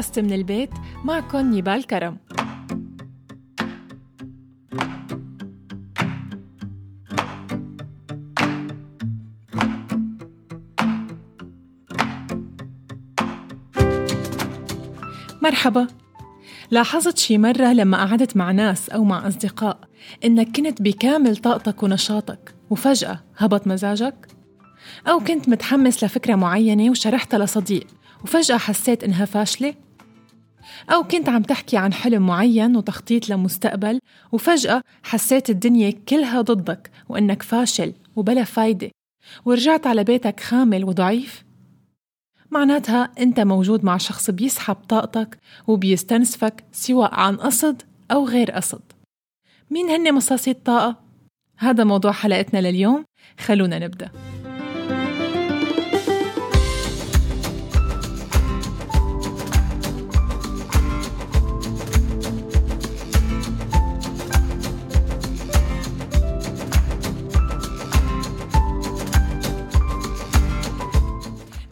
بودكاست من البيت معكم نيبال كرم مرحبا لاحظت شي مرة لما قعدت مع ناس أو مع أصدقاء إنك كنت بكامل طاقتك ونشاطك وفجأة هبط مزاجك؟ أو كنت متحمس لفكرة معينة وشرحتها لصديق وفجأة حسيت إنها فاشلة؟ أو كنت عم تحكي عن حلم معين وتخطيط لمستقبل وفجأة حسيت الدنيا كلها ضدك وإنك فاشل وبلا فايدة ورجعت على بيتك خامل وضعيف؟ معناتها أنت موجود مع شخص بيسحب طاقتك وبيستنسفك سواء عن قصد أو غير قصد مين هن مصاصي الطاقة؟ هذا موضوع حلقتنا لليوم خلونا نبدأ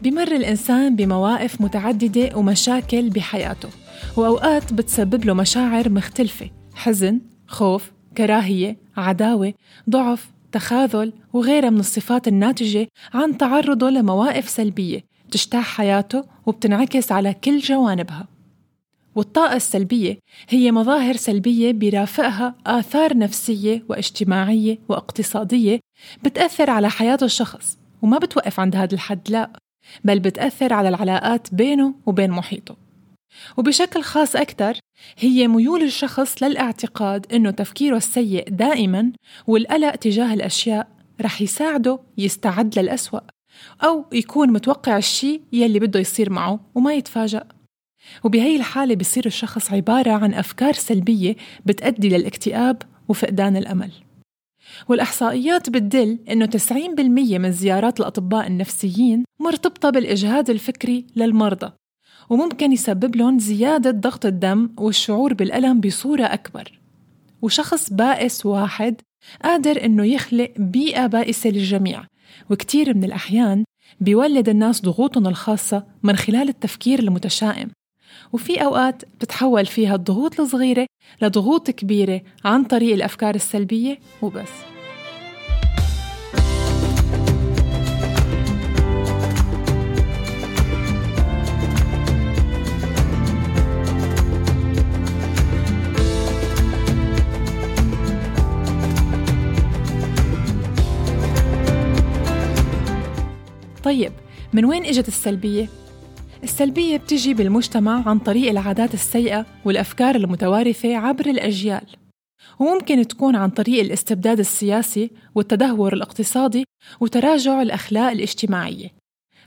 بمر الإنسان بمواقف متعددة ومشاكل بحياته وأوقات بتسبب له مشاعر مختلفة حزن، خوف، كراهية، عداوة، ضعف، تخاذل وغيرها من الصفات الناتجة عن تعرضه لمواقف سلبية تجتاح حياته وبتنعكس على كل جوانبها. والطاقة السلبية هي مظاهر سلبية بيرافقها آثار نفسية واجتماعية واقتصادية بتأثر على حياة الشخص وما بتوقف عند هذا الحد لا. بل بتأثر على العلاقات بينه وبين محيطه. وبشكل خاص أكثر هي ميول الشخص للاعتقاد إنه تفكيره السيء دائما والقلق تجاه الأشياء رح يساعده يستعد للأسوأ أو يكون متوقع الشيء يلي بده يصير معه وما يتفاجأ. وبهي الحالة بصير الشخص عبارة عن أفكار سلبية بتأدي للاكتئاب وفقدان الأمل. والإحصائيات بتدل إنه 90% من زيارات الأطباء النفسيين مرتبطة بالإجهاد الفكري للمرضى وممكن يسبب لهم زيادة ضغط الدم والشعور بالألم بصورة أكبر. وشخص بائس واحد قادر إنه يخلق بيئة بائسة للجميع وكتير من الأحيان بيولد الناس ضغوطهم الخاصة من خلال التفكير المتشائم. وفي أوقات بتتحول فيها الضغوط الصغيرة لضغوط كبيرة عن طريق الأفكار السلبية وبس. طيب من وين إجت السلبية؟ السلبية بتجي بالمجتمع عن طريق العادات السيئة والأفكار المتوارثة عبر الأجيال. وممكن تكون عن طريق الاستبداد السياسي والتدهور الاقتصادي وتراجع الأخلاق الاجتماعية.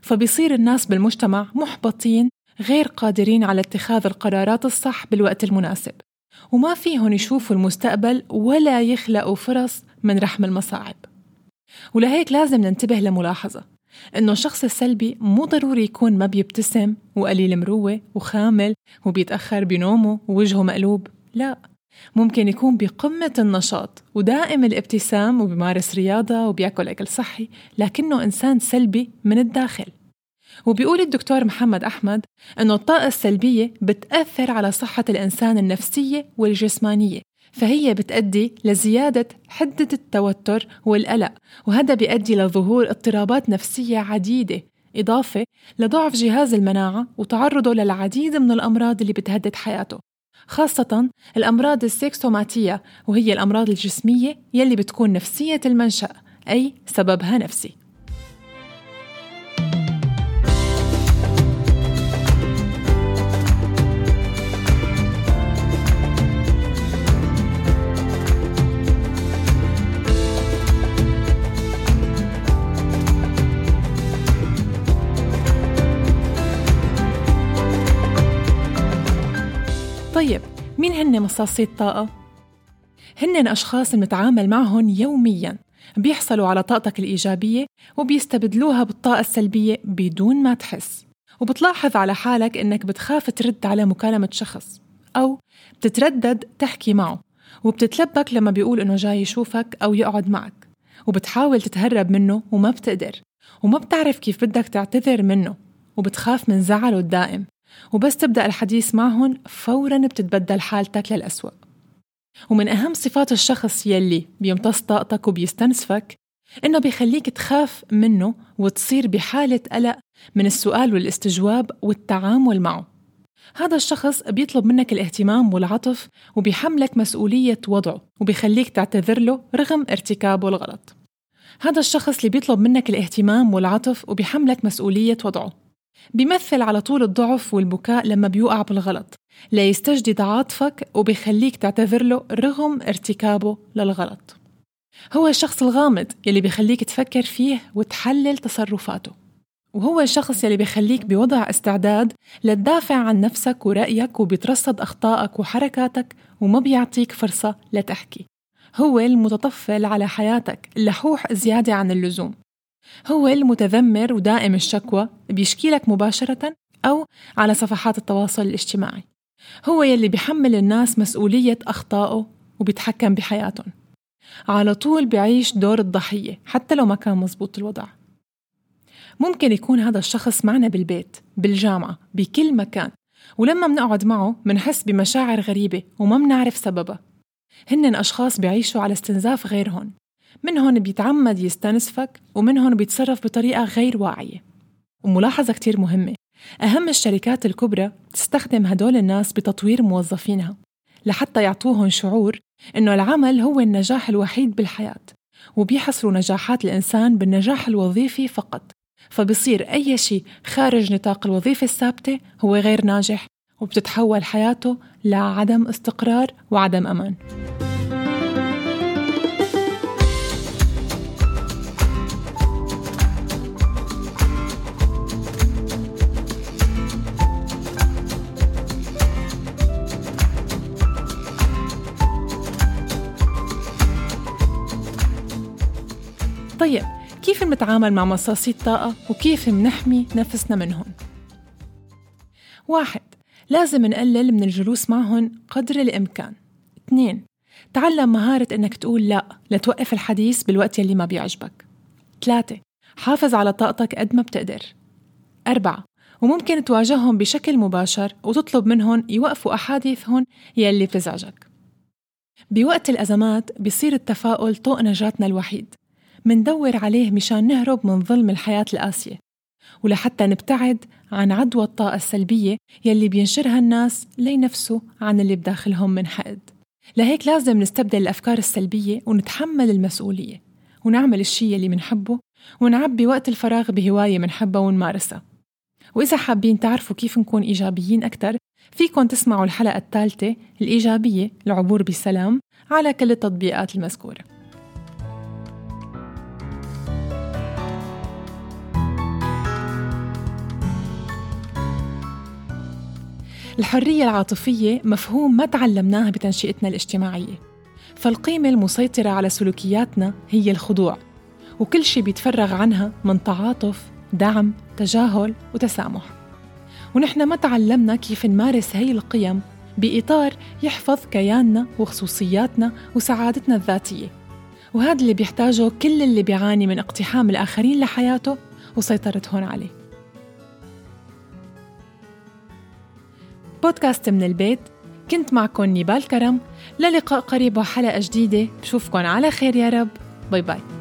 فبيصير الناس بالمجتمع محبطين غير قادرين على اتخاذ القرارات الصح بالوقت المناسب. وما فيهم يشوفوا المستقبل ولا يخلقوا فرص من رحم المصاعب. ولهيك لازم ننتبه لملاحظة. إنه الشخص السلبي مو ضروري يكون ما بيبتسم وقليل مروة وخامل وبيتأخر بنومه ووجهه مقلوب. لا ممكن يكون بقمة النشاط ودائم الابتسام وبيمارس رياضة وبياكل أكل صحي لكنه إنسان سلبي من الداخل. وبيقول الدكتور محمد أحمد أنه الطاقة السلبية بتأثر على صحة الإنسان النفسية والجسمانية. فهي بتأدي لزيادة حدة التوتر والقلق وهذا بيؤدي لظهور اضطرابات نفسية عديدة إضافة لضعف جهاز المناعة وتعرضه للعديد من الأمراض اللي بتهدد حياته خاصة الأمراض السيكسوماتية وهي الأمراض الجسمية يلي بتكون نفسية المنشأ أي سببها نفسي. طيب مين هن مصاصي الطاقة؟ هن أشخاص نتعامل معهم يومياً بيحصلوا على طاقتك الإيجابية وبيستبدلوها بالطاقة السلبية بدون ما تحس. وبتلاحظ على حالك إنك بتخاف ترد على مكالمة شخص أو بتتردد تحكي معه وبتتلبك لما بيقول إنه جاي يشوفك أو يقعد معك. وبتحاول تتهرب منه وما بتقدر وما بتعرف كيف بدك تعتذر منه وبتخاف من زعله الدائم. وبس تبدأ الحديث معهم فورا بتتبدل حالتك للأسوأ. ومن أهم صفات الشخص يلي بيمتص طاقتك وبيستنسفك إنه بيخليك تخاف منه وتصير بحالة قلق من السؤال والاستجواب والتعامل معه. هذا الشخص بيطلب منك الاهتمام والعطف وبيحملك مسؤولية وضعه وبيخليك تعتذر له رغم ارتكابه الغلط. هذا الشخص اللي بيطلب منك الاهتمام والعطف وبيحملك مسؤولية وضعه. بيمثل على طول الضعف والبكاء لما بيوقع بالغلط ليستجدد عاطفك وبيخليك تعتذر له رغم ارتكابه للغلط. هو الشخص الغامض يلي بيخليك تفكر فيه وتحلل تصرفاته وهو الشخص يلي بيخليك بوضع استعداد لتدافع عن نفسك ورأيك وبيترصد أخطائك وحركاتك وما بيعطيك فرصة لتحكي. هو المتطفل على حياتك اللحوح زيادة عن اللزوم. هو المتذمر ودائم الشكوى بيشكي لك مباشرة أو على صفحات التواصل الاجتماعي. هو يلي بيحمل الناس مسؤولية أخطائه وبيتحكم بحياتهم. على طول بيعيش دور الضحية حتى لو ما كان مزبوط الوضع. ممكن يكون هذا الشخص معنا بالبيت بالجامعة بكل مكان. ولما منقعد معه منحس بمشاعر غريبة وما منعرف سببها. هن أشخاص بيعيشوا على استنزاف غيرهم. منهم بيتعمد يستنسفك ومنهم بيتصرف بطريقة غير واعية. وملاحظة كتير مهمة. أهم الشركات الكبرى تستخدم هدول الناس بتطوير موظفينها لحتى يعطوهم شعور إنه العمل هو النجاح الوحيد بالحياة وبيحصروا نجاحات الإنسان بالنجاح الوظيفي فقط. فبصير أي شيء خارج نطاق الوظيفة الثابتة هو غير ناجح وبتتحول حياته لعدم استقرار وعدم أمان. طيب كيف نتعامل مع مصاصي الطاقة وكيف منحمي نفسنا منهم؟ واحد لازم نقلل من الجلوس معهم قدر الإمكان. اثنين تعلم مهارة إنك تقول لا لتوقف الحديث بالوقت يلي ما بيعجبك. ثلاثة حافظ على طاقتك قد ما بتقدر. أربعة وممكن تواجههم بشكل مباشر وتطلب منهم يوقفوا أحاديثهم يلي بتزعجك. بوقت الأزمات بيصير التفاؤل طوق نجاتنا الوحيد. مندور عليه مشان نهرب من ظلم الحياة القاسية ولحتى نبتعد عن عدوى الطاقة السلبية يلي بينشرها الناس لينفسوا عن اللي بداخلهم من حقد. لهيك لازم نستبدل الأفكار السلبية ونتحمل المسؤولية ونعمل الشي يلي منحبه ونعبي وقت الفراغ بهواية منحبها ونمارسها. وإذا حابين تعرفوا كيف نكون إيجابيين أكثر فيكن تسمعوا الحلقة الثالثة الإيجابية العبور بسلام على كل التطبيقات المذكورة. الحرية العاطفية مفهوم ما تعلمناها بتنشئتنا الاجتماعية. فالقيمة المسيطرة على سلوكياتنا هي الخضوع وكل شيء بيتفرغ عنها من تعاطف دعم تجاهل وتسامح. ونحن ما تعلمنا كيف نمارس هي القيم بإطار يحفظ كياننا وخصوصياتنا وسعادتنا الذاتية. وهذا اللي بيحتاجه كل اللي بيعاني من اقتحام الآخرين لحياته وسيطرتهم عليه. بودكاست من البيت. كنت معكم نيبال كرم. للقاء قريب وحلقة جديدة. بشوفكن على خير يا رب. bye bye.